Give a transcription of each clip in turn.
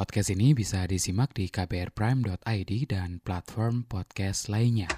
Podcast ini bisa disimak di kbrprime.id dan platform podcast lainnya.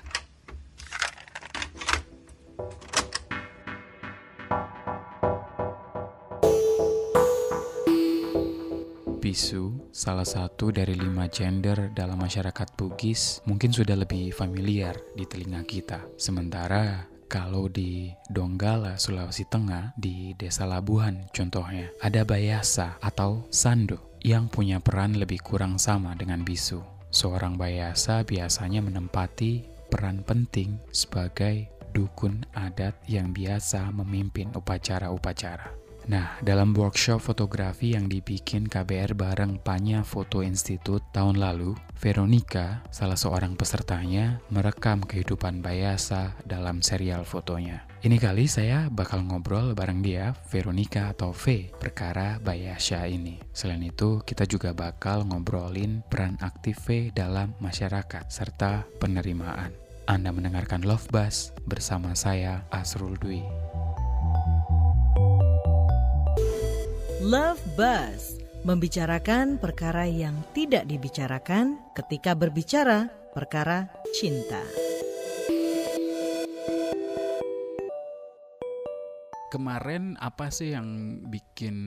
Bisu, salah satu dari lima gender dalam masyarakat Bugis, mungkin sudah lebih familiar di telinga kita. Sementara kalau di Donggala, Sulawesi Tengah, di Desa Labuhan contohnya, ada Bayasa atau Sando yang punya peran lebih kurang sama dengan bisu. Seorang Bayasa biasanya menempati peran penting sebagai dukun adat yang biasa memimpin upacara-upacara. Nah, dalam workshop fotografi yang dibikin KBR bareng Panya Foto Institute tahun lalu, Veronica, salah seorang pesertanya, merekam kehidupan Bayasa dalam serial fotonya. Ini kali saya bakal ngobrol bareng dia, Veronica atau V, perkara Bayasa ini. Selain itu, kita juga bakal ngobrolin peran aktif V dalam masyarakat, serta penerimaan. Anda mendengarkan Love Buzz bersama saya, Asrul Dwi. Love Buzz membicarakan perkara yang tidak dibicarakan ketika berbicara perkara cinta. Kemarin apa sih yang bikin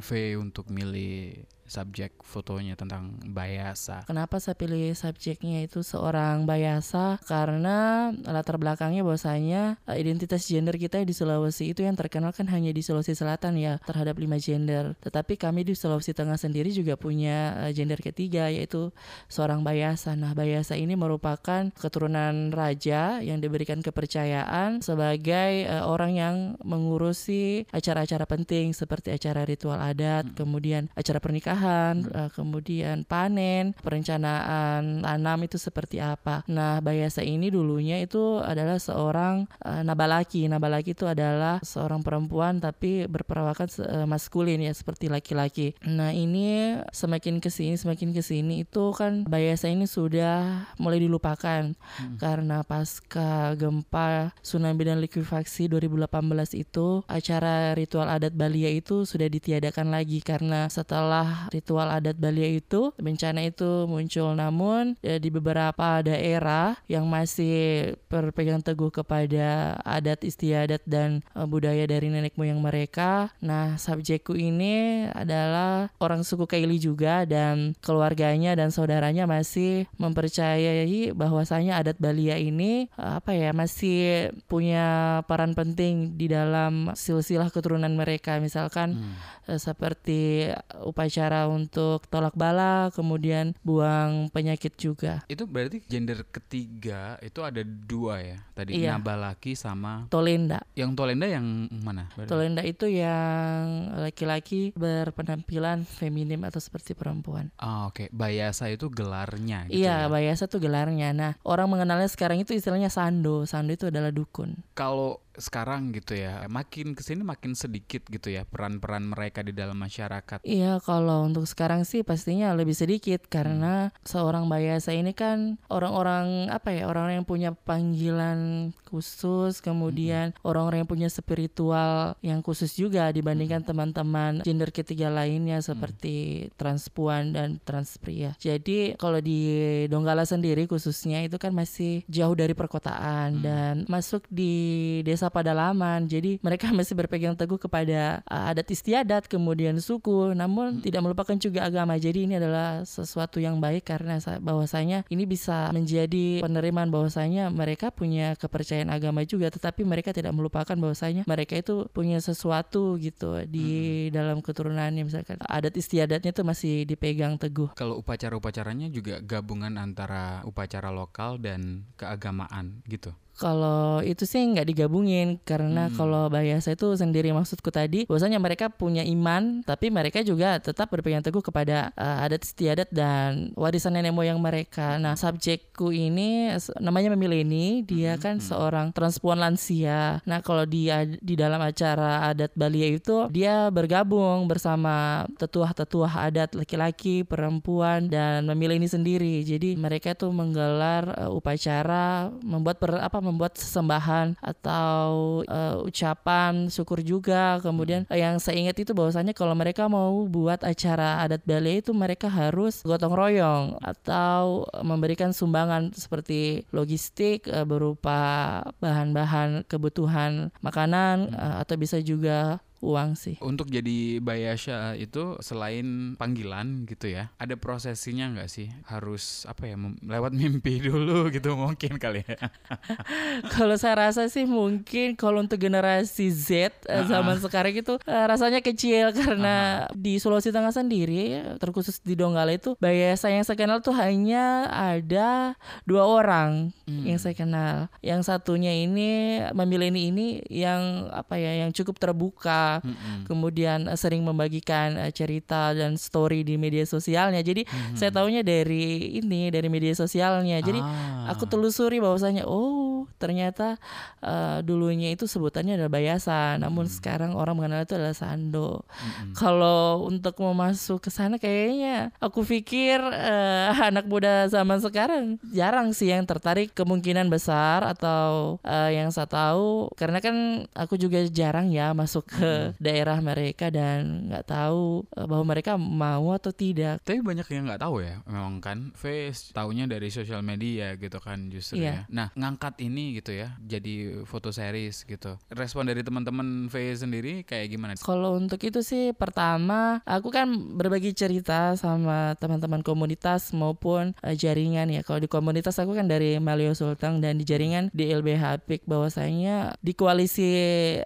V untuk milih subjek fotonya tentang Bayasa. Kenapa saya pilih subjeknya itu seorang Bayasa? Karena latar belakangnya bahwasanya uh, identitas gender kita di Sulawesi itu yang terkenal kan hanya di Sulawesi Selatan ya terhadap lima gender. Tetapi kami di Sulawesi Tengah sendiri juga punya uh, gender ketiga yaitu seorang Bayasa. Nah, Bayasa ini merupakan keturunan raja yang diberikan kepercayaan sebagai uh, orang yang mengurusi acara-acara penting seperti acara ritual adat, hmm. kemudian acara pernikahan pernikahan, uh, kemudian panen, perencanaan tanam itu seperti apa. Nah, Bayasa ini dulunya itu adalah seorang uh, nabalaki. Nabalaki itu adalah seorang perempuan tapi berperawakan uh, maskulin ya seperti laki-laki. Nah, ini semakin ke sini semakin ke sini itu kan Bayasa ini sudah mulai dilupakan hmm. karena pasca gempa tsunami dan likuifaksi 2018 itu acara ritual adat Balia itu sudah ditiadakan lagi karena setelah ritual adat Bali itu bencana itu muncul namun ya, di beberapa daerah yang masih berpegang teguh kepada adat istiadat dan uh, budaya dari nenek moyang mereka. Nah, subjekku ini adalah orang suku Kaili juga dan keluarganya dan saudaranya masih mempercayai bahwasanya adat Balia ini uh, apa ya masih punya peran penting di dalam silsilah keturunan mereka misalkan hmm. uh, seperti upacara untuk tolak bala, kemudian buang penyakit juga. Itu berarti gender ketiga itu ada dua ya tadi iya. Nabalaki sama Tolenda. Yang Tolenda yang mana? Berarti? Tolenda itu yang laki-laki berpenampilan feminim atau seperti perempuan. Oh, oke. Okay. Bayasa itu gelarnya gitu Iya, ya? Bayasa itu gelarnya. Nah, orang mengenalnya sekarang itu istilahnya Sando. Sando itu adalah dukun. Kalau sekarang gitu ya makin ke sini makin sedikit gitu ya peran-peran mereka di dalam masyarakat iya kalau untuk sekarang sih pastinya lebih sedikit karena hmm. seorang bayasa ini kan orang-orang apa ya orang-orang yang punya panggilan khusus kemudian orang orang-orang yang punya spiritual yang khusus juga dibandingkan hmm. teman-teman gender ketiga lainnya seperti hmm. transpuan dan transpria jadi kalau di Donggala sendiri khususnya itu kan masih jauh dari perkotaan hmm. dan masuk di desa desa pedalaman. Jadi mereka masih berpegang teguh kepada uh, adat istiadat, kemudian suku, namun hmm. tidak melupakan juga agama. Jadi ini adalah sesuatu yang baik karena bahwasanya ini bisa menjadi penerimaan bahwasanya mereka punya kepercayaan agama juga, tetapi mereka tidak melupakan bahwasanya mereka itu punya sesuatu gitu di hmm. dalam keturunannya misalkan adat istiadatnya itu masih dipegang teguh. Kalau upacara-upacaranya juga gabungan antara upacara lokal dan keagamaan gitu. Kalau itu sih nggak digabungin karena hmm. kalau bahasa itu sendiri maksudku tadi, bahwasanya mereka punya iman, tapi mereka juga tetap berpegang teguh kepada uh, adat istiadat dan warisan nenek moyang mereka. Nah, subjekku ini namanya Memileni, dia hmm. kan hmm. seorang transpuan lansia. Nah, kalau di di dalam acara adat Bali itu dia bergabung bersama tetua-tetua adat laki-laki, perempuan dan Memileni sendiri. Jadi mereka tuh menggelar uh, upacara membuat per, apa membuat sesembahan atau uh, ucapan syukur juga. Kemudian uh, yang saya ingat itu bahwasanya kalau mereka mau buat acara adat Bali itu mereka harus gotong royong atau memberikan sumbangan seperti logistik uh, berupa bahan-bahan kebutuhan makanan uh, atau bisa juga uang sih. Untuk jadi bayasha itu selain panggilan gitu ya, ada prosesinya nggak sih? Harus apa ya? Lewat mimpi dulu gitu mungkin kali ya. kalau saya rasa sih mungkin kalau untuk generasi Z uh-uh. zaman sekarang itu uh, rasanya kecil karena uh-huh. di Sulawesi Tengah sendiri terkhusus di Donggala itu bayasa yang saya kenal tuh hanya ada dua orang hmm. yang saya kenal. Yang satunya ini memilih ini yang apa ya yang cukup terbuka hmm. kemudian uh, sering membagikan uh, cerita dan story di media sosialnya. Jadi hmm. saya tahunya dari ini dari media sosialnya. Jadi ah. aku telusuri bahwasanya oh ternyata uh, dulunya itu sebutannya adalah Bayasa, namun sekarang orang mengenal itu adalah Sando. Hmm. Kalau untuk mau masuk ke sana kayaknya aku pikir uh, anak muda zaman sekarang jarang sih yang tertarik kemungkinan besar atau uh, yang saya tahu karena kan aku juga jarang ya masuk ke daerah mereka dan nggak tahu uh, bahwa mereka mau atau tidak. Tapi banyak yang nggak tahu ya, memang kan Face taunya dari sosial media gitu kan justru yeah. ya. Nah ngangkat ini gitu ya, jadi foto series gitu. Respon dari teman-teman Face sendiri kayak gimana? Kalau untuk itu sih pertama aku kan berbagi cerita sama teman-teman komunitas maupun uh, jaringan ya. Kalau di komunitas aku kan dari Malio Sultan dan di jaringan di LBH PIK bahwasanya di koalisi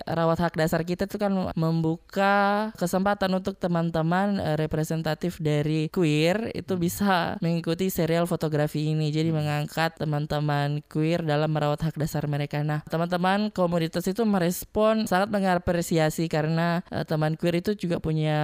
rawat hak dasar kita itu kan membuka kesempatan untuk teman-teman uh, representatif dari queer itu bisa mengikuti serial fotografi ini. Jadi mengangkat teman-teman queer dalam merawat hak dasar mereka. Nah, teman-teman komunitas itu merespon sangat mengapresiasi karena uh, teman queer itu juga punya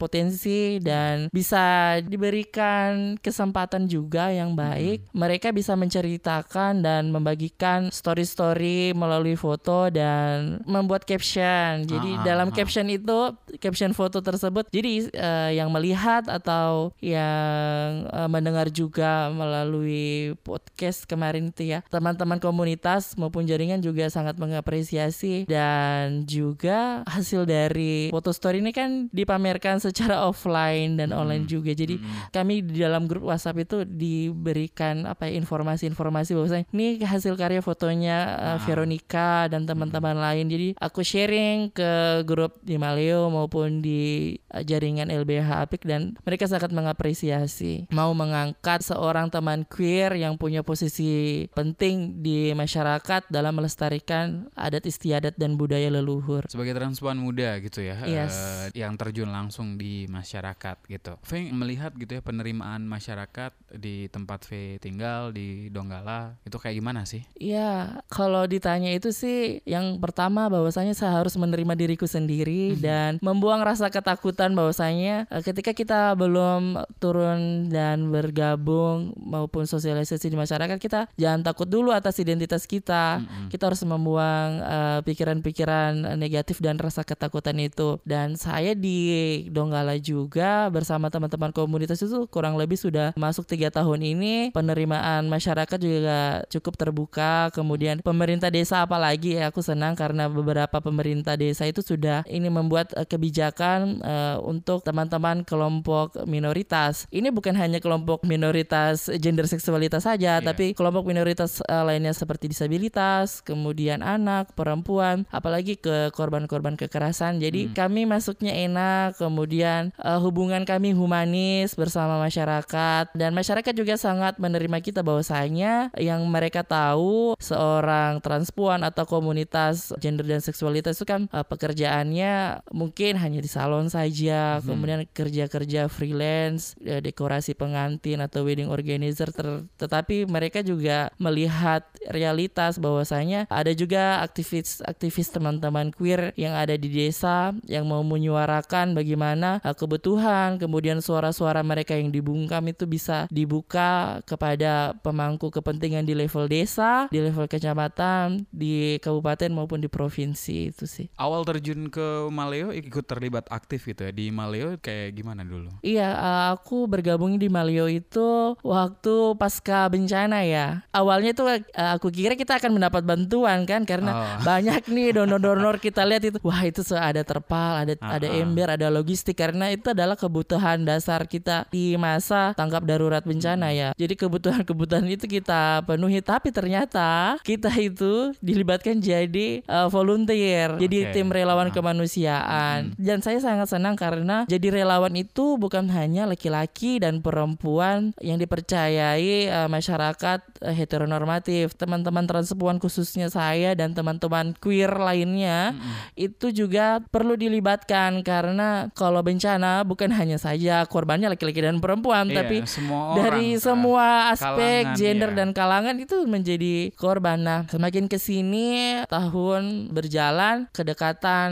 potensi dan bisa diberikan kesempatan juga yang baik. Mereka bisa menceritakan dan membagikan story-story melalui foto dan membuat caption. Jadi Ah, dalam ah. caption itu caption foto tersebut jadi uh, yang melihat atau yang uh, mendengar juga melalui podcast kemarin itu ya teman-teman komunitas maupun jaringan juga sangat mengapresiasi dan juga hasil dari foto story ini kan dipamerkan secara offline dan hmm. online juga jadi hmm. kami di dalam grup WhatsApp itu diberikan apa ya informasi-informasi bahwasanya ini hasil karya fotonya uh, Veronica dan teman-teman hmm. lain jadi aku sharing ke grup di Maleo maupun di uh, jaringan LBH Apik dan mereka sangat mengapresiasi mau mengangkat seorang teman queer yang punya posisi penting di masyarakat dalam melestarikan adat istiadat dan budaya leluhur. Sebagai transpuan muda gitu ya, yes. uh, yang terjun langsung di masyarakat gitu. V melihat gitu ya penerimaan masyarakat di tempat V tinggal di Donggala itu kayak gimana sih? Iya, kalau ditanya itu sih yang pertama bahwasanya saya harus menerima diri diriku sendiri mm-hmm. dan membuang rasa ketakutan bahwasanya uh, ketika kita belum turun dan bergabung maupun sosialisasi di masyarakat kita jangan takut dulu atas identitas kita. Mm-hmm. Kita harus membuang uh, pikiran-pikiran negatif dan rasa ketakutan itu. Dan saya di Donggala juga bersama teman-teman komunitas itu kurang lebih sudah masuk tiga tahun ini penerimaan masyarakat juga cukup terbuka. Kemudian pemerintah desa apalagi ya aku senang karena beberapa pemerintah desa itu sudah ini membuat uh, kebijakan uh, untuk teman-teman kelompok minoritas. Ini bukan hanya kelompok minoritas gender seksualitas saja, yeah. tapi kelompok minoritas uh, lainnya seperti disabilitas, kemudian anak, perempuan, apalagi ke korban-korban kekerasan. Jadi hmm. kami masuknya enak, kemudian uh, hubungan kami humanis bersama masyarakat dan masyarakat juga sangat menerima kita bahwasanya yang mereka tahu seorang transpuan atau komunitas gender dan seksualitas itu kan uh, pekerja pekerjaannya mungkin hanya di salon saja, hmm. kemudian kerja-kerja freelance, ya, dekorasi pengantin atau wedding organizer, ter tetapi mereka juga melihat realitas bahwasanya ada juga aktivis-aktivis teman-teman queer yang ada di desa yang mau menyuarakan bagaimana uh, kebutuhan, kemudian suara-suara mereka yang dibungkam itu bisa dibuka kepada pemangku kepentingan di level desa, di level kecamatan, di kabupaten maupun di provinsi itu sih. Awal terjun terjun ke Maleo ikut terlibat aktif gitu ya di Maleo kayak gimana dulu? Iya, uh, aku bergabung di Maleo itu waktu pasca bencana ya. Awalnya tuh uh, aku kukira kita akan mendapat bantuan kan karena Oh. banyak nih donor-donor kita lihat itu wah itu ada terpal ada ada Ah, ah. ember ada logistik karena itu adalah kebutuhan dasar kita di masa tanggap darurat bencana Hmm. ya jadi kebutuhan-kebutuhan itu kita penuhi tapi ternyata kita itu dilibatkan jadi uh, volunteer jadi Oke. tim relawan Ah. kemanusiaan dan saya sangat senang karena jadi relawan itu bukan hanya laki-laki dan perempuan yang dipercayai uh, masyarakat uh, heteronormatif teman-teman transpuan khususnya saya dan teman-teman queer lainnya itu juga perlu dilibatkan karena kalau bencana bukan hanya saja korbannya laki-laki dan perempuan Iya, tapi semua dari orang, kan. semua aspek Kalangan, gender iya. dan kalangan itu menjadi korban. Nah, semakin ke sini tahun berjalan, kedekatan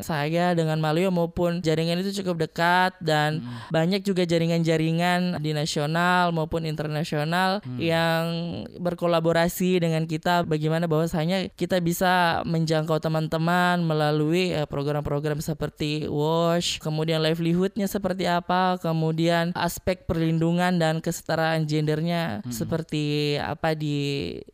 saya dengan Malio maupun jaringan itu cukup dekat dan Hmm. banyak juga jaringan-jaringan di nasional maupun internasional Hmm. yang berkolaborasi dengan kita bagaimana bahwasanya kita bisa menjangkau teman-teman melalui eh, program-program seperti WASH, kemudian livelihoodnya seperti apa, kemudian aspek perlindungan dan kesetaraan gendernya Hmm. seperti apa di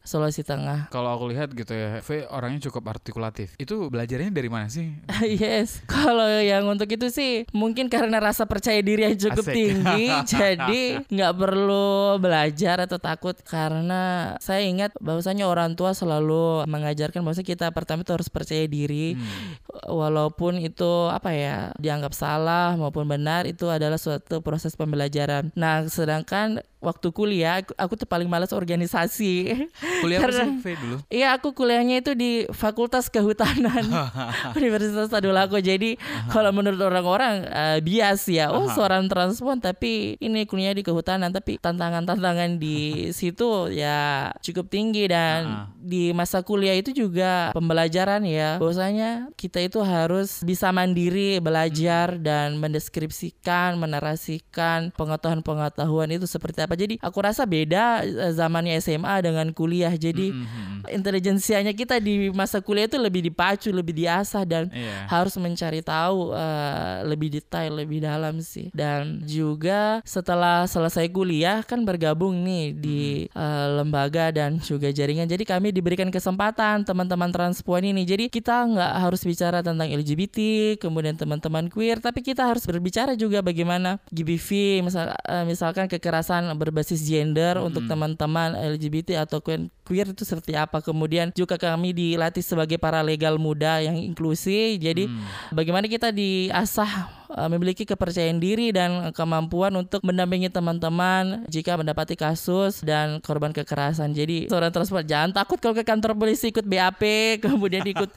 Sulawesi Tengah. Kalau aku lihat gitu ya, V orangnya cukup artikulatif. Itu belajarnya dari mana sih? yes, kalau yang untuk itu sih mungkin karena rasa percaya diri yang cukup Asik. tinggi, jadi nggak perlu belajar atau takut karena saya ingat bahwasanya orang tua selalu mengajarkan bahwa kita pertama itu harus percaya diri, Hmm. walaupun itu apa ya dianggap salah maupun benar itu adalah suatu proses pembelajaran. Nah, sedangkan waktu kuliah aku, aku tuh paling malas organisasi. Kuliah apa Karena- sih V dulu? Iya aku kuliahnya itu di Fakultas Kehutanan. Universitas Tadulako. Jadi kalau menurut orang-orang eh, bias ya. Oh seorang transpuan tapi ini kuliah di kehutanan. Tapi tantangan-tantangan di situ ya cukup tinggi. Dan di masa kuliah itu juga pembelajaran ya. Bahwasanya kita itu harus bisa mandiri belajar Dan mendeskripsikan, menarasikan pengetahuan-pengetahuan itu seperti apa Jadi aku rasa beda eh, zamannya SMA dengan kuliah Jadi Mhm. intelijensianya kita di masa kuliah itu lebih dipacu, lebih diasah dan Iya. harus mencari tahu eh, lebih detail, lebih dalam sih. Dan juga setelah selesai kuliah kan bergabung nih di eh, lembaga dan juga jaringan. Jadi kami diberikan kesempatan teman-teman transpuan ini. Jadi kita nggak harus bicara tentang LGBT, kemudian teman-teman queer, tapi kita harus berbicara juga bagaimana GBV, misal eh, misalkan kekerasan berbasis gender untuk teman-teman LGBT atau queer queer itu seperti apa. Kemudian juga kami dilatih sebagai para legal muda yang inklusi. Jadi Hmm. bagaimana kita diasah memiliki kepercayaan diri dan kemampuan untuk mendampingi teman-teman jika mendapati kasus dan korban kekerasan. Jadi seorang transport jangan takut kalau ke kantor polisi ikut BAP, kemudian ikut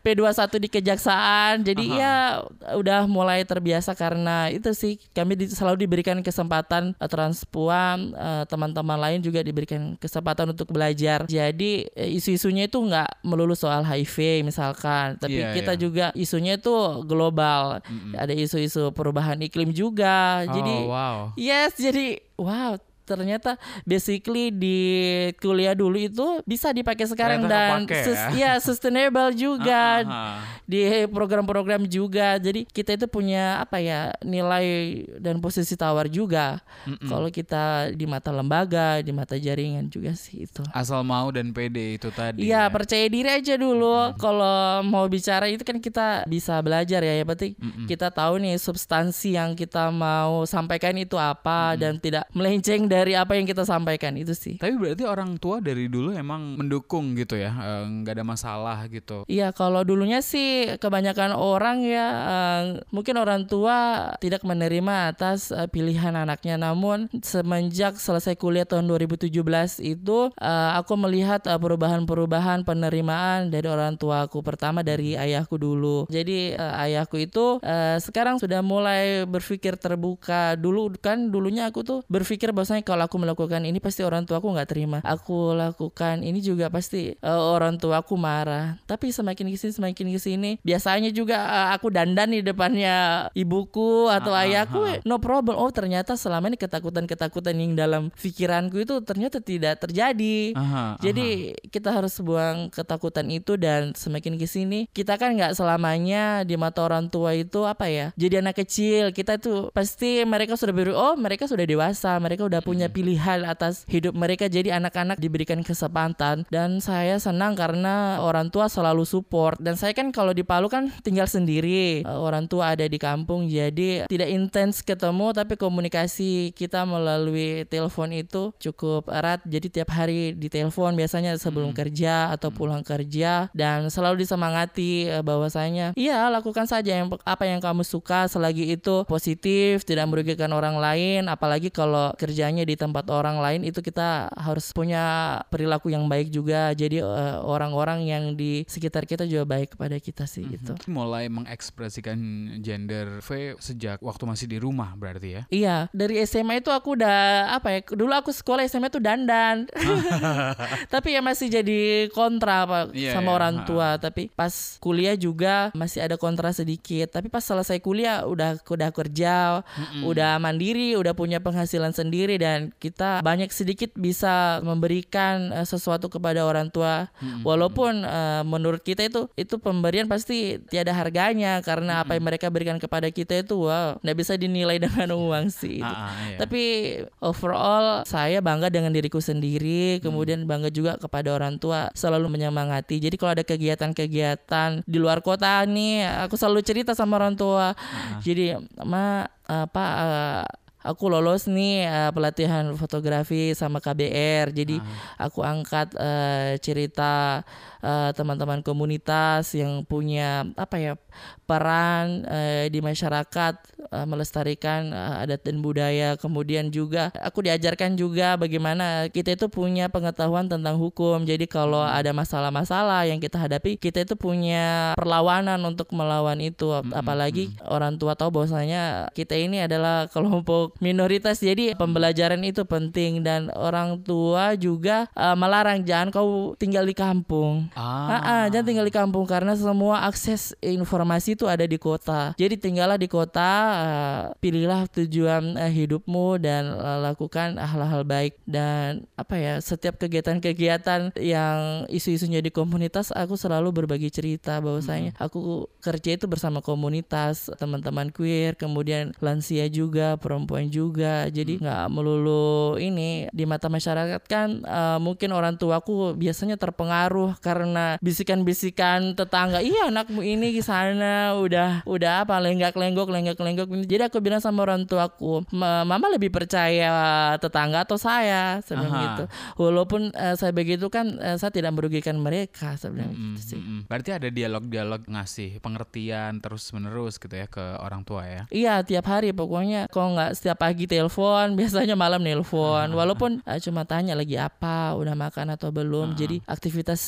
P21 di kejaksaan. Jadi ya udah mulai terbiasa karena itu sih kami di- selalu diberikan kesempatan uh, transpuan uh, teman-teman lain juga diberikan kesempatan untuk belajar. Jadi eh, isu-isunya itu nggak melulu soal HIV misalkan, tapi Iya, kita iya. juga isunya itu global. Ada isu-isu perubahan iklim juga. Jadi oh, wow. yes, jadi wow ternyata basically di kuliah dulu itu bisa dipakai sekarang Ternyata dan kepake sus- ya. ya sustainable juga Ah, ah, ah. di program-program juga. Jadi kita itu punya apa ya nilai dan posisi tawar juga. Mm-mm. Kalau kita di mata lembaga, di mata jaringan juga sih itu. Asal mau dan pede itu tadi. Iya ya. percaya diri aja dulu. Kalau mau bicara itu kan kita bisa belajar ya. Yang penting Mm-mm. kita tahu nih substansi yang kita mau sampaikan itu apa dan tidak melenceng dari apa yang kita sampaikan itu sih. Tapi berarti orang tua dari dulu emang mendukung gitu ya, eh, nggak ada masalah gitu. Iya, kalau dulunya sih kebanyakan orang ya eh, mungkin orang tua tidak menerima atas eh, pilihan anaknya. Namun semenjak selesai kuliah tahun 2017 itu aku melihat perubahan-perubahan penerimaan dari orang tua aku. Pertama dari ayahku dulu. Jadi ayahku itu sekarang sudah mulai berpikir terbuka. Dulu kan dulunya aku tuh berpikir bahwasanya kalau aku melakukan ini pasti orang tua aku nggak terima. Aku lakukan ini juga pasti eh, orang tua aku marah. Tapi semakin ke sini semakin ke sini biasanya juga eh, aku dandan di depannya ibuku atau Ah, ayahku ah. no problem. Oh ternyata selama ini ketakutan-ketakutan yang dalam pikiranku itu ternyata tidak terjadi. Aha, Jadi kita harus buang ketakutan itu dan semakin ke sini kita kan nggak selamanya di mata orang tua itu apa ya jadi anak kecil kita tuh pasti mereka sudah ber oh mereka sudah dewasa mereka udah punya punya pilihan atas hidup mereka. Jadi anak-anak diberikan kesempatan. Dan saya senang karena orang tua selalu support. Dan saya kan kalau di Palu kan tinggal sendiri. Uh, orang tua ada di kampung. Jadi tidak intens ketemu tapi komunikasi kita melalui telepon itu cukup erat. Jadi tiap hari di telepon biasanya sebelum hmm. kerja atau hmm. pulang kerja. Dan selalu disemangati uh, bahwasanya iya lakukan saja yang apa yang kamu suka. Selagi itu positif tidak merugikan orang lain. Apalagi kalau kerjanya di tempat orang lain itu kita harus punya perilaku yang baik juga. Jadi eh, orang-orang uh, yang di sekitar kita juga baik kepada kita sih mm-hmm. gitu. Mulai mengekspresikan gender V sejak waktu masih di rumah berarti ya? Iya dari SMA itu aku udah apa ya dulu aku sekolah SMA itu dandan. Tapi ya masih jadi kontra apa yeah, sama yeah. orang tua. Tapi pas kuliah juga masih ada kontra sedikit. Tapi pas selesai kuliah udah udah kerja mm-hmm. udah mandiri udah punya penghasilan sendiri dan kita banyak sedikit bisa memberikan uh, sesuatu kepada orang tua mm-hmm. walaupun uh, menurut kita itu itu pemberian pasti tiada harganya karena mm-hmm. apa yang mereka berikan kepada kita itu wow nggak bisa dinilai dengan uang sih itu. Ah, ah, iya. tapi overall saya bangga dengan diriku sendiri kemudian mm. bangga juga kepada orang tua selalu menyemangati jadi kalau ada kegiatan-kegiatan di luar kota nih aku selalu cerita sama orang tua uh-huh. jadi ma apa uh, aku lolos nih uh, pelatihan fotografi sama KBR jadi uh-huh. aku angkat uh, cerita uh, teman-teman komunitas yang punya apa ya peran uh, di masyarakat uh, melestarikan uh, adat dan budaya. Kemudian juga aku diajarkan juga bagaimana kita itu punya pengetahuan tentang hukum. Jadi kalau hmm. ada masalah-masalah yang kita hadapi, kita itu punya perlawanan untuk melawan itu. Hmm, Apalagi hmm. orang tua tahu bahwasanya kita ini adalah kelompok minoritas. Jadi pembelajaran itu penting dan orang tua juga uh, melarang jangan kau tinggal di kampung. Ah. Ah, jangan tinggal di kampung karena semua akses informasi itu ada di kota. Jadi tinggallah di kota, uh, pilihlah tujuan uh, hidupmu dan uh, lakukan hal-hal baik dan apa ya setiap kegiatan-kegiatan yang isu-isunya di komunitas aku selalu berbagi cerita bahwasanya hmm. aku kerja itu bersama komunitas teman-teman queer kemudian lansia juga perempuan juga jadi hmm. nggak hmm. melulu ini di mata masyarakat kan uh, mungkin orang tuaku biasanya terpengaruh karena bisikan-bisikan tetangga iya anakmu ini di sana udah udah apa lenggak-lenggok lenggak-lenggok. Jadi aku bilang sama orang tuaku mama lebih percaya tetangga atau saya? Sebenarnya gitu. Walaupun uh, saya begitu kan uh, saya tidak merugikan mereka sebenarnya mm -hmm. gitu sih. berarti ada dialog-dialog ngasih pengertian terus menerus gitu ya ke orang tua ya? Iya tiap hari. Pokoknya kalau nggak setiap pagi telepon biasanya malam nelpon. Walaupun uh, cuma tanya lagi apa udah makan atau belum. Jadi aktivitas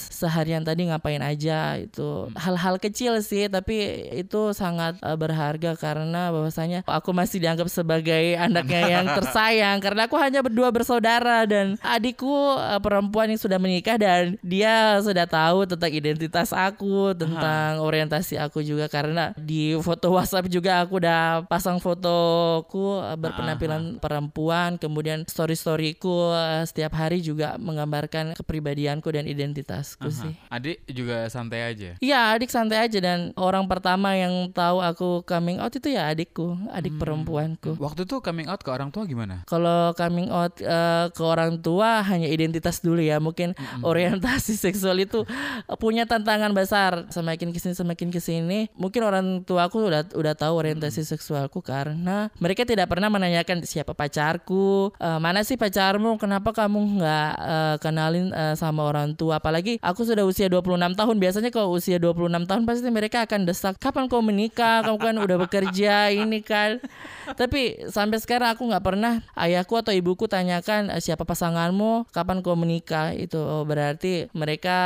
seharian tadi ngapain aja itu hmm. hal-hal kecil sih tapi itu sangat uh, berharga karena bahwasanya aku masih dianggap sebagai anaknya yang tersayang karena aku hanya berdua bersaudara dan adikku uh, perempuan yang sudah menikah dan dia sudah tahu tentang identitas aku tentang Aha. orientasi aku juga karena di foto WhatsApp juga aku udah pasang fotoku uh, berpenampilan Aha. perempuan kemudian story-storyku uh, setiap hari juga menggambarkan kepribadianku dan identitasku Aha. sih. Adik juga santai aja. Iya, adik santai aja dan orang pertama yang tahu aku coming out itu ya adikku, adik hmm. perempuanku. Waktu itu coming out ke orang tua gimana? Kalau coming out uh, ke orang tua hanya identitas dulu ya. Mungkin hmm. orientasi seksual itu punya tantangan besar. Semakin ke sini semakin ke sini, mungkin orang tua aku udah udah tahu orientasi hmm. seksualku karena mereka tidak pernah menanyakan siapa pacarku, uh, mana sih pacarmu, kenapa kamu nggak uh, kenalin uh, sama orang tua. Apalagi aku sudah usia 20 26 tahun biasanya kalau usia 26 tahun pasti mereka akan desak kapan kau menikah? Kamu kan udah bekerja ini kan. Tapi sampai sekarang aku nggak pernah ayahku atau ibuku tanyakan eh, siapa pasanganmu? Kapan kau menikah? Itu oh, berarti mereka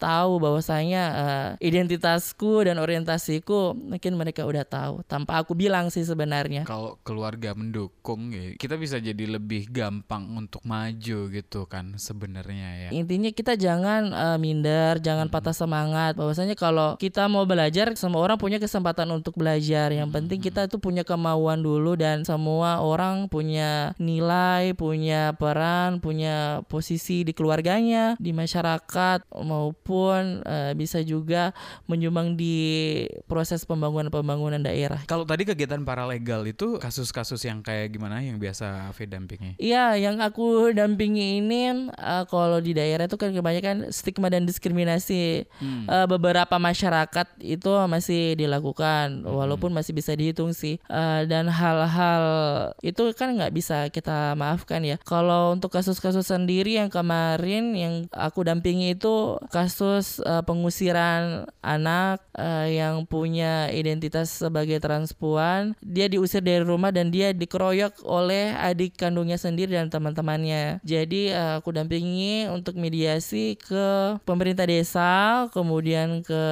tahu bahwasanya uh, identitasku dan orientasiku mungkin mereka udah tahu tanpa aku bilang sih sebenarnya. Kalau keluarga mendukung ya kita bisa jadi lebih gampang untuk maju gitu kan sebenarnya ya. Intinya kita jangan uh, minder jangan jangan patah semangat. Bahwasanya kalau kita mau belajar semua orang punya kesempatan untuk belajar. Yang penting kita tuh punya kemauan dulu dan semua orang punya nilai punya peran punya posisi di keluarganya di masyarakat maupun uh, bisa juga menyumbang di proses pembangunan pembangunan daerah. Kalau tadi kegiatan paralegal itu kasus-kasus yang kayak gimana yang biasa V dampingi? Iya, yang aku dampingi ini uh, kalau di daerah itu kan kebanyakan stigma dan diskriminasi Hmm. uh, beberapa masyarakat itu masih dilakukan, walaupun masih bisa dihitung sih. Uh, dan hal-hal itu kan nggak bisa kita maafkan ya. Kalau untuk kasus-kasus sendiri yang kemarin yang aku dampingi itu kasus uh, pengusiran anak uh, yang punya identitas sebagai transpuan, dia diusir dari rumah dan dia dikeroyok oleh adik kandungnya sendiri dan teman-temannya. Jadi uh, aku dampingi untuk mediasi ke pemerintah desa, kemudian ke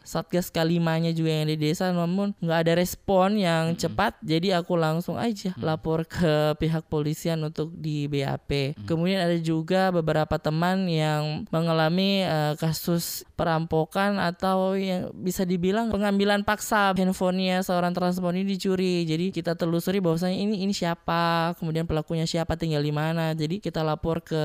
satgas kalimanya juga yang di desa, namun nggak ada respon yang cepat. Jadi aku langsung aja lapor ke pihak polisian untuk di BAP. Kemudian ada juga beberapa teman yang mengalami uh, kasus perampokan atau yang bisa dibilang pengambilan paksa handphonenya seorang transpuan ini dicuri. Jadi kita telusuri bahwasanya ini ini siapa, kemudian pelakunya siapa, tinggal di mana. Jadi kita lapor ke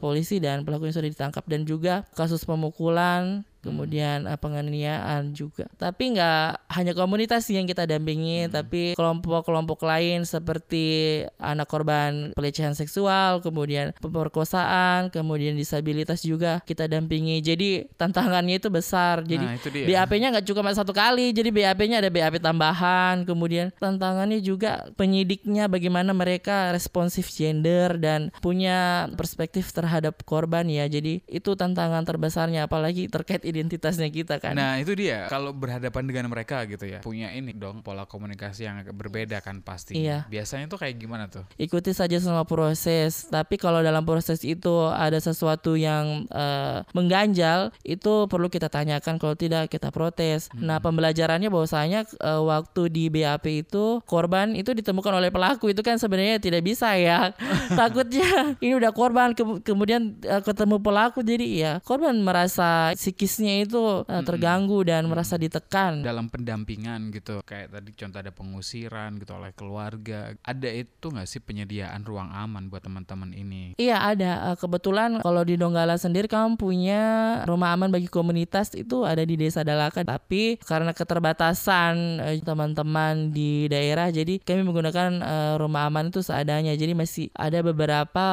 polisi dan pelakunya sudah ditangkap dan juga kasus pemukulan kemudian uh, penganiayaan juga. Tapi nggak hanya komunitas sih yang kita dampingi, tapi kelompok-kelompok lain seperti anak korban pelecehan seksual, kemudian pemerkosaan, kemudian disabilitas juga kita dampingi. Jadi tantangannya itu besar. Jadi Nah, itu. BAP-nya nggak cuma satu kali, jadi BAP-nya ada BAP tambahan. Kemudian tantangannya juga penyidiknya bagaimana mereka responsif gender dan punya perspektif terhadap korban ya. Jadi itu tantangan terbesarnya, apalagi terkait identitasnya kita kan. Nah itu dia kalau berhadapan dengan mereka gitu ya punya ini dong pola komunikasi yang agak berbeda kan pasti. Iya. Biasanya tuh kayak gimana tuh? ikuti saja semua proses. Tapi kalau dalam proses itu ada sesuatu yang eh, mengganjal, itu perlu kita tanyakan. Kalau tidak kita protes. Nah pembelajarannya bahwasanya eh, waktu di BAP itu korban itu ditemukan oleh pelaku itu kan sebenarnya tidak bisa ya. Takutnya ini udah korban ke- kemudian eh, ketemu pelaku jadi ya korban merasa psikisnya itu eh, terganggu dan merasa ditekan. Dalam pendampingan gitu kayak tadi contoh ada pengusiran gitu oleh keluarga. Ada itu nggak sih penyediaan ruang aman buat teman-teman ini? Iya ada. Eh, Kebetulan kalau di Donggala sendiri kamu punya rumah aman bagi komunitas itu ada di Desa Dalakan. Tapi karena keterbatasan eh, teman-teman di daerah, jadi kami menggunakan eh, rumah aman itu seadanya. Jadi masih ada beberapa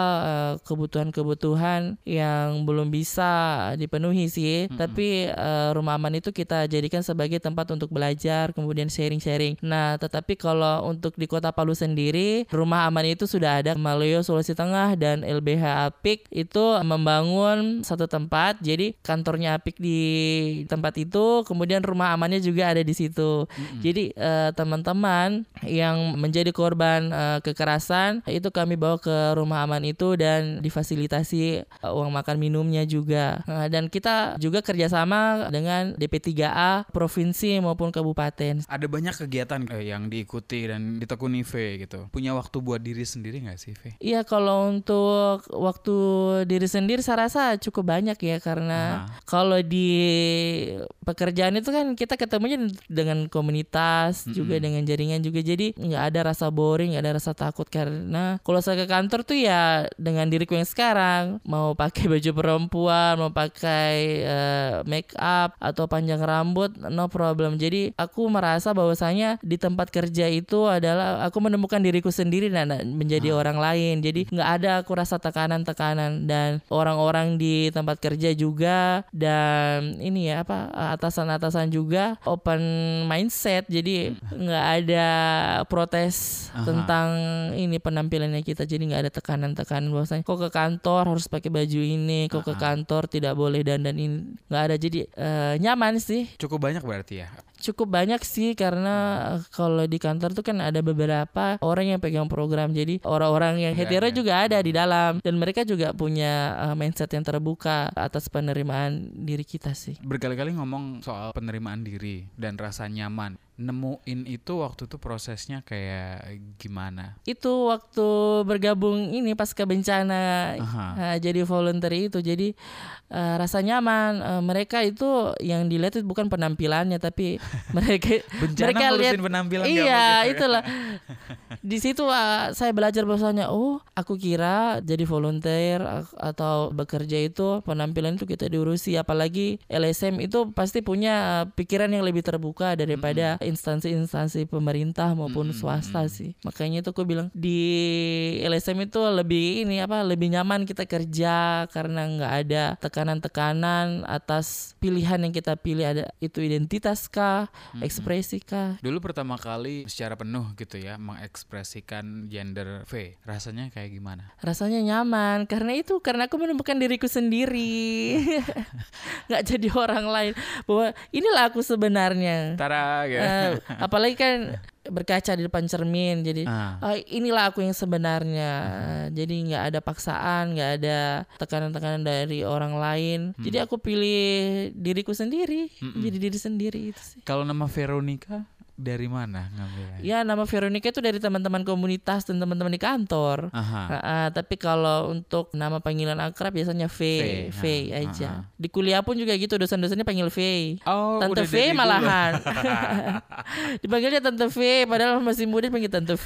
kebutuhan-kebutuhan yang belum bisa dipenuhi sih. Tapi eh, rumah aman itu kita jadikan sebagai tempat untuk belajar, kemudian sharing-sharing. Nah, tetapi kalau untuk di Kota Palu sendiri, rumah aman itu sudah ada Maleo Sulawesi Tengah dan LBH Apik itu membangun satu tempat. Jadi kantornya Apik di tempat itu, kemudian rumah amannya juga ada di situ. Jadi eh, teman-teman yang menjadi korban eh, kekerasan itu kami bawa ke rumah aman itu dan difasilitasi eh, uang makan minumnya juga. Nah, dan kita juga kerjasama dengan DP3A provinsi maupun kabupaten. Ada banyak kegiatan eh, yang diikuti dan ditekuni V gitu. Punya waktu buat diri sendiri nggak sih V? Iya kalau untuk waktu diri sendiri saya rasa cukup banyak ya karena Nah. kalau di pekerjaan itu kan kita ketemunya dengan komunitas juga dengan jaringan juga jadi nggak ada rasa boring nggak ada rasa takut karena kalau saya ke kantor tuh ya dengan diriku yang sekarang mau pakai baju perempuan mau pakai make up atau panjang rambut no problem. Jadi aku merasa bahwasanya di tempat kerja itu adalah aku menemukan diriku sendiri dan menjadi orang lain. Jadi nggak ada aku rasa tekanan-tekanan. Dan orang-orang di tempat kerja juga dan ini ya apa atasan-atasan juga open mindset. Jadi nggak ada protes Aha. tentang ini penampilannya kita. Jadi nggak ada tekanan-tekanan bahwasanya kok ke kantor harus pakai baju ini kok ke kantor tidak boleh dandan ini. Nggak ada jadi eh, nyaman sih Cukup banyak berarti ya. cukup banyak sih karena eh, kalau di kantor tuh kan ada beberapa orang yang pegang program jadi orang-orang yang Iya, hetero iya. juga ada di dalam dan mereka juga punya eh, mindset yang terbuka atas penerimaan diri kita sih Berkali-kali ngomong soal penerimaan diri dan rasa nyaman. Nemuin itu waktu itu prosesnya kayak gimana? itu waktu bergabung ini pasca bencana Aha. eh, jadi volunteer itu jadi eh, rasa nyaman Eh, mereka itu yang dilihat itu bukan penampilannya tapi mereka Bencana mereka lihat penampilan iya gitu. itulah di situ ah, saya belajar bahwasanya oh aku kira jadi volunteer atau bekerja itu penampilan itu kita diurusi apalagi LSM itu pasti punya pikiran yang lebih terbuka daripada instansi-instansi pemerintah maupun Mm-mm. swasta sih. Makanya itu aku bilang di LSM itu lebih ini apa lebih nyaman kita kerja karena nggak ada tekanan-tekanan atas pilihan yang kita pilih ada itu identitas kah, ekspresi kah. Dulu pertama kali secara penuh gitu ya mengekspresikan gender V, rasanya kayak gimana? Rasanya nyaman karena itu karena aku menemukan diriku sendiri. nggak jadi orang lain bahwa inilah aku sebenarnya. Tara gitu. Eh, apalagi kan berkaca di depan cermin jadi Ah. "Ah, inilah aku yang sebenarnya. Jadi nggak ada paksaan nggak ada tekanan-tekanan dari orang lain. Jadi aku pilih diriku sendiri jadi diri sendiri itu sih. Kalau nama Veronica dari mana ngambilnya? ya nama Veronica itu dari teman-teman komunitas dan teman-teman di kantor Aha. Ah, ah, tapi kalau untuk nama panggilan akrab biasanya V, V, V, aja. ah, Di kuliah pun juga gitu, dosen-dosennya panggil V. Oh, Tante V dulu. malahan. Dipanggilnya Tante V, padahal masih muda panggil Tante V.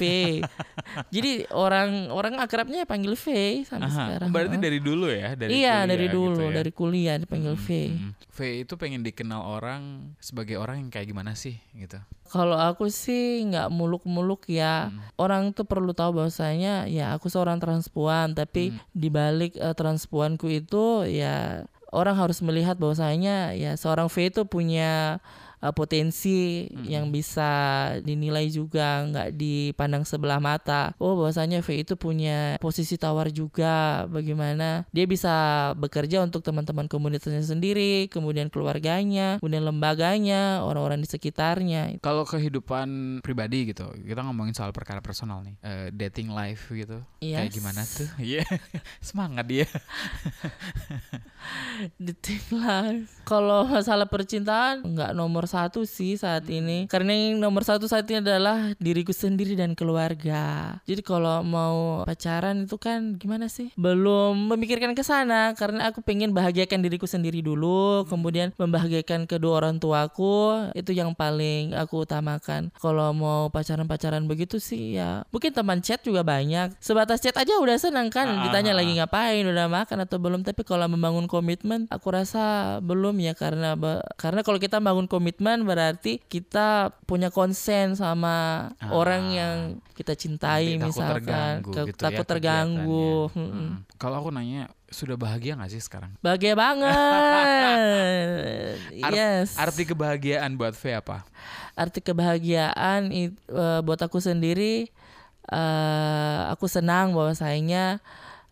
Jadi orang orang akrabnya panggil V sampai Aha. sekarang. Berarti dari dulu ya, dari iya kuliah dari gitu dulu, ya? dari kuliah dipanggil V. Mm-mm. V itu pengen dikenal orang sebagai orang yang kayak gimana sih gitu. Kalau aku sih nggak muluk-muluk ya. Hmm. Orang tuh perlu tahu bahwasanya ya aku seorang transpuan, tapi Hmm. di balik eh, transpuanku itu ya orang harus melihat bahwasanya ya seorang V itu punya eh, potensi Hmm. yang bisa dinilai juga nggak dipandang sebelah mata. Oh bahwasanya V itu punya posisi tawar juga bagaimana dia bisa bekerja untuk teman-teman komunitasnya sendiri, kemudian keluarganya, kemudian lembaganya, orang-orang di sekitarnya. Kalau kehidupan pribadi gitu, kita ngomongin soal perkara personal nih, Eh, dating life gitu, kayak Yes. gimana tuh? Iya, semangat dia. Dating life. Kalau masalah percintaan nggak nomor satu sih saat Hmm. ini. Karena yang nomor satu saat ini adalah diriku sendiri dan keluarga. Jadi kalau mau pacaran itu kan gimana sih? Belum memikirkan ke sana karena aku pengen bahagiakan diriku sendiri dulu, kemudian membahagiakan kedua orang tuaku. Itu yang paling aku utamakan. Kalau mau pacaran-pacaran begitu sih ya mungkin teman chat juga banyak. Sebatas chat aja udah senang kan. Ah, Ditanya ah, lagi ah. ngapain, udah makan atau belum. Tapi kalau membangun komitmen, aku rasa belum ya karena karena kalau kita bangun komitmen berarti kita punya konsen sama Ah. orang yang kita cintai takut misalkan, terganggu Ke- gitu ya takut terganggu. kegiatannya. Mm-mm. Mm. Kalau aku nanya, sudah bahagia gak sih sekarang? Bahagia banget. Art- yes. Arti kebahagiaan buat V apa? arti kebahagiaan it- eh, buat aku sendiri eh, aku senang bahwasanya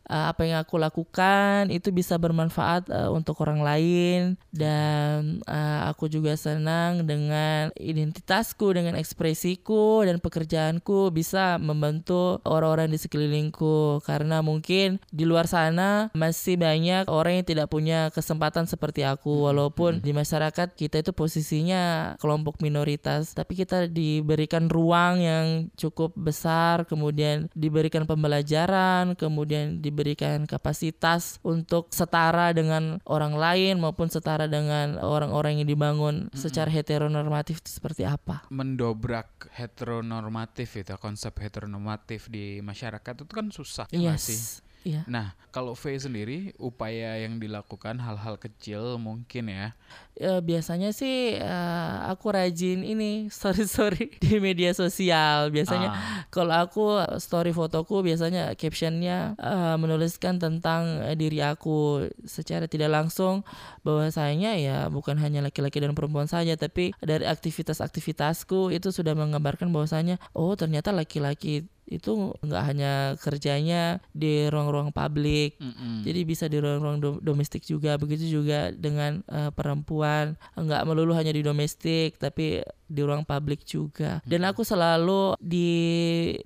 eh, apa yang aku lakukan itu bisa bermanfaat eh, untuk orang lain. Dan eh, aku juga senang dengan identitasku dengan ekspresiku dan pekerjaanku bisa membantu orang-orang di sekelilingku. Karena mungkin di luar sana masih banyak orang yang tidak punya kesempatan seperti aku. Walaupun di masyarakat kita itu posisinya kelompok minoritas. Tapi kita diberikan ruang yang cukup besar kemudian diberikan pembelajaran kemudian diberikan kapasitas untuk setara dengan orang lain maupun setara dengan orang-orang yang dibangun secara heteronormatif itu seperti apa? Mendobrak heteronormatif itu, konsep heteronormatif di masyarakat itu kan susah nggak sih? Iya. Nah, kalau V sendiri, upaya yang dilakukan hal-hal kecil mungkin ya. Ya, biasanya sih eh, aku rajin ini story story di media sosial. Biasanya Ah. kalau aku story fotoku biasanya captionnya eh, menuliskan tentang eh, diri aku secara tidak langsung bahwasanya ya bukan hanya laki-laki dan perempuan saja tapi dari aktivitas-aktivitasku itu sudah menggambarkan bahwasanya oh ternyata laki-laki itu nggak hanya kerjanya di ruang-ruang publik Mm-mm. jadi bisa di ruang-ruang do- domestik juga begitu juga dengan eh, perempuan nggak melulu hanya di domestik tapi di ruang publik juga. Dan aku selalu di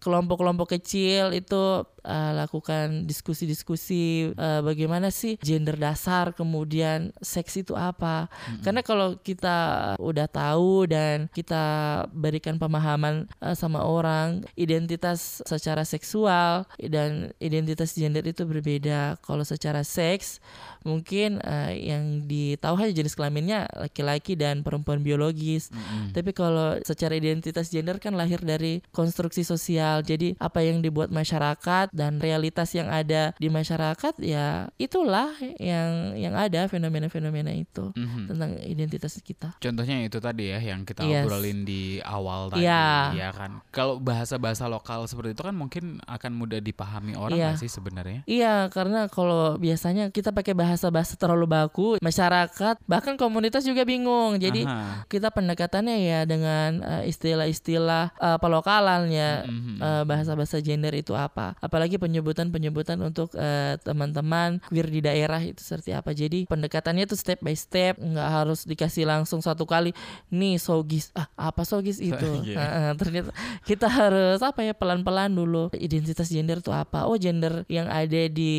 kelompok-kelompok kecil itu eh, lakukan diskusi-diskusi eh, bagaimana sih gender dasar kemudian seks itu apa. Karena kalau kita udah tahu dan kita berikan pemahaman eh, sama orang identitas secara seksual dan identitas gender itu berbeda. Kalau secara seks mungkin eh, yang ditahu hanya jenis kelaminnya laki-laki dan perempuan biologis. Mm-mm. tapi Tapi kalau secara identitas gender kan lahir dari konstruksi sosial. Jadi apa yang dibuat masyarakat dan realitas yang ada di masyarakat ya itulah yang yang ada fenomena-fenomena itu Mhm. tentang identitas kita. Contohnya itu tadi ya yang kita Yes. obrolin di awal tadi Iya. ya kan. Kalau bahasa-bahasa lokal seperti itu kan mungkin akan mudah dipahami orang nggak sih sebenarnya? Iya, karena kalau biasanya kita pakai bahasa-bahasa terlalu baku, masyarakat bahkan komunitas juga bingung. Jadi Aha. kita pendekatannya ya dengan eh, istilah-istilah eh, pelokalannya. Mhm. eh, bahasa-bahasa gender itu apa. Apalagi penyebutan-penyebutan untuk eh, teman-teman queer di daerah itu seperti apa. Jadi pendekatannya itu step by step nggak harus dikasih langsung satu kali nih sogis. Ah apa sogis itu? Iya. Heeh, ternyata kita harus apa ya pelan-pelan dulu. Identitas gender itu apa? Oh gender yang ada di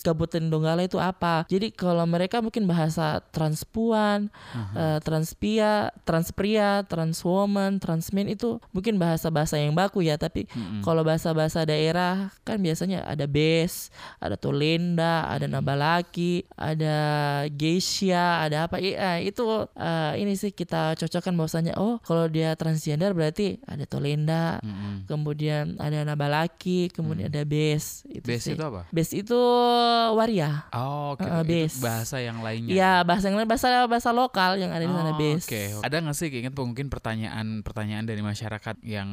Kabupaten Donggala itu apa? Jadi kalau mereka mungkin bahasa transpuan eh, transpia transpria transwoman transmen itu mungkin bahasa-bahasa yang baku ya tapi Mhm. kalau bahasa-bahasa daerah kan biasanya ada bes, ada tolenda, ada nabalaki, ada geisha, ada apa? Iya, itu eh, ini sih kita cocokkan bahwasanya oh kalau dia transgender berarti ada tolenda, Mhm. kemudian ada nabalaki, kemudian ada bes. Itu Base sih. itu apa? Bes itu waria. Oh, oke. Uh, Itu base. bahasa yang lainnya. Iya, bahasa yang lain bahasa bahasa lokal yang ada di sana Oh, bes. Oke, ada nggak sih keinget mungkin pertanyaan-pertanyaan dari masyarakat yang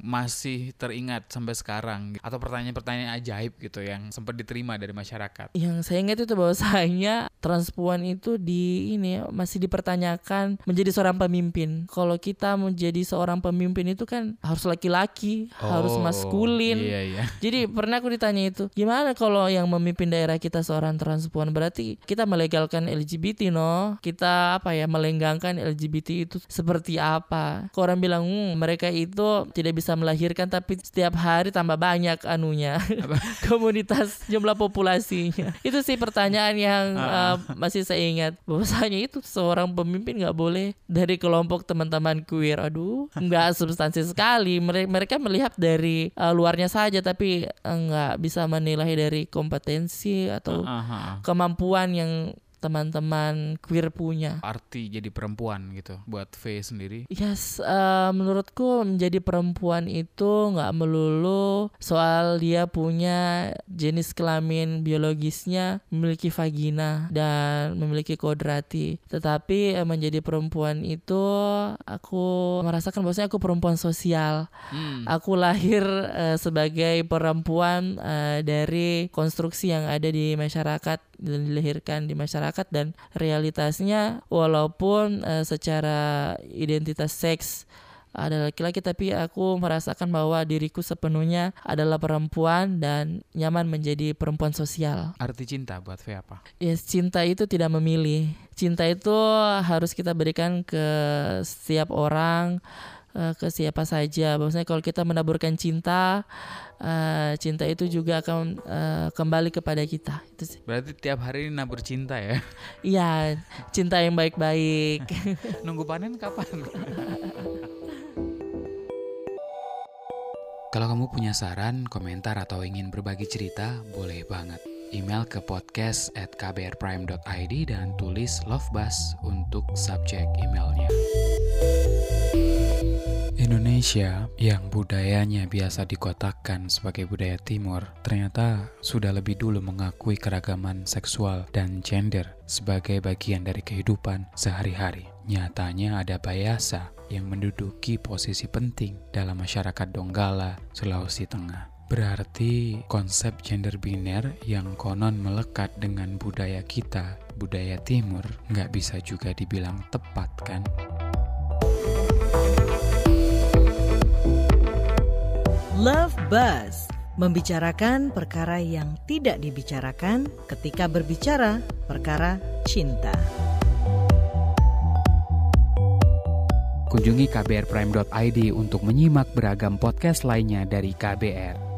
masih teringat sampai sekarang atau pertanyaan-pertanyaan ajaib gitu yang sempat diterima dari masyarakat? Yang saya ingat itu bahwasanya transpuan itu di ini ya, masih dipertanyakan menjadi seorang pemimpin. Kalau kita menjadi seorang pemimpin itu kan harus laki-laki, harus Oh, maskulin. Iya iya. Jadi pernah aku ditanya itu, gimana kalau yang memimpin daerah kita seorang transpuan? Berarti kita melegalkan LGBT no? Kita apa ya melenggangkan LGBT itu seperti apa? Kok orang bilang, "Hmm, mereka itu tidak bisa melahirkan tapi setiap hari tambah banyak anunya komunitas jumlah populasinya." Itu sih pertanyaan yang Ah. uh, masih saya ingat. Bahwasanya itu seorang pemimpin nggak boleh dari kelompok teman-teman queer. Aduh, nggak substansi sekali. Mere- Mereka melihat dari uh, luarnya saja tapi uh, nggak bisa menilai dari kompetensi atau Aha. kemampuan yang teman-teman queer punya. Arti jadi perempuan gitu buat V sendiri. Yes, uh, menurutku menjadi perempuan itu nggak melulu soal dia punya jenis kelamin biologisnya memiliki vagina dan memiliki kodrati. Tetapi uh, menjadi perempuan itu aku merasakan bahwasanya aku perempuan sosial. Hmm. Aku lahir uh, sebagai perempuan uh, dari konstruksi yang ada di masyarakat dilahirkan di masyarakat dan realitasnya walaupun uh, secara identitas seks ada laki-laki tapi aku merasakan bahwa diriku sepenuhnya adalah perempuan dan nyaman menjadi perempuan sosial. Arti cinta buat V apa? Yes, cinta itu tidak memilih. Cinta itu harus kita berikan ke setiap orang, eh, ke siapa saja. Bahwasanya kalau kita menaburkan cinta, eh, cinta itu juga akan eh, kembali kepada kita. Itu sih. Berarti tiap hari ini nabur cinta ya. Iya, cinta yang baik-baik. Nunggu panen kapan? Kalau kamu punya saran, komentar, atau ingin berbagi cerita, boleh banget. Email ke podcast at kbrprime.id dan tulis Love Bus untuk subjek emailnya. Indonesia yang budayanya biasa dikotakkan sebagai budaya timur ternyata sudah lebih dulu mengakui keragaman seksual dan gender sebagai bagian dari kehidupan sehari-hari. Nyatanya ada Bayasa yang menduduki posisi penting dalam masyarakat Donggala, Sulawesi Tengah. Berarti konsep gender biner yang konon melekat dengan budaya kita, budaya timur, nggak bisa juga dibilang tepat kan? Love Buzz membicarakan perkara yang tidak dibicarakan ketika berbicara perkara cinta. Kunjungi kbrprime.id untuk menyimak beragam podcast lainnya dari KBR.